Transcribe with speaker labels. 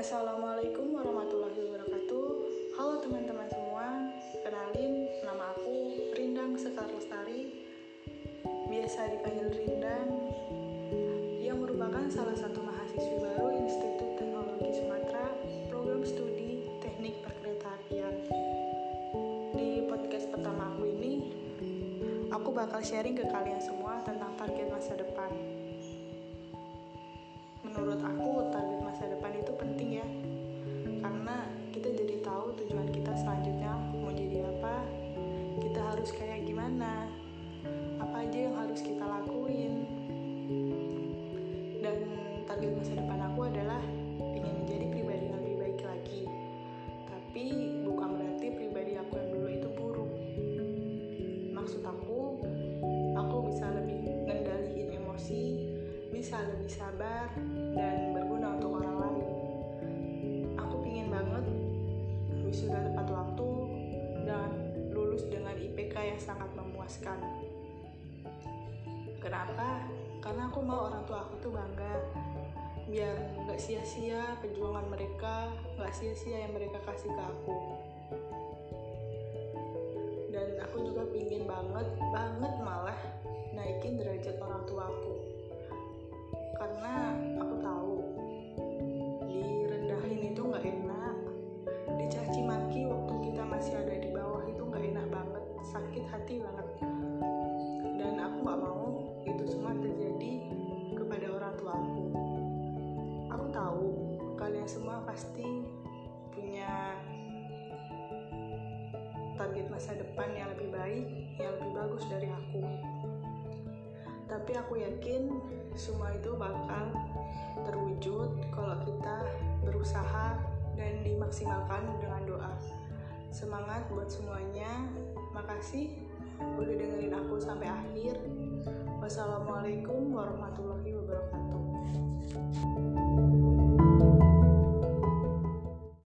Speaker 1: Assalamualaikum warahmatullahi wabarakatuh. Halo teman-teman semua Kenalin, nama aku Rindang Sekar Lestari. Biasa dipanggil Rindang. Yang merupakan salah satu mahasiswi baru Institut Teknologi Sumatera Program Studi Teknik Perkeretaapian Di podcast pertama aku ini Aku bakal sharing ke kalian semua tentang target masa depan. Harus kayak gimana, apa aja yang harus kita lakuin. Dan target masa depan aku adalah ingin menjadi pribadi yang lebih baik lagi. Tapi bukan berarti pribadi aku yang dulu itu buruk. Maksud aku, aku bisa lebih ngendaliin emosi, bisa lebih sabar, memuaskan. Kenapa? Karena aku mau orang tua aku tuh bangga biar nggak sia-sia perjuangan mereka, nggak sia-sia yang mereka kasih ke aku. Dan aku juga pingin banget, banget malah naikin derajat orang tua aku. Karena aku tahu direndahin itu nggak enak, dicaci maki waktu kita masih ada di bawah itu nggak enak banget, sakit hati banget. Semua pasti punya target masa depan yang lebih baik, yang lebih bagus dari aku. Tapi aku yakin semua itu bakal terwujud kalau kita berusaha dan dimaksimalkan dengan doa. Semangat buat semuanya. Makasih udah dengerin aku sampai akhir. Wassalamualaikum warahmatullahi wabarakatuh.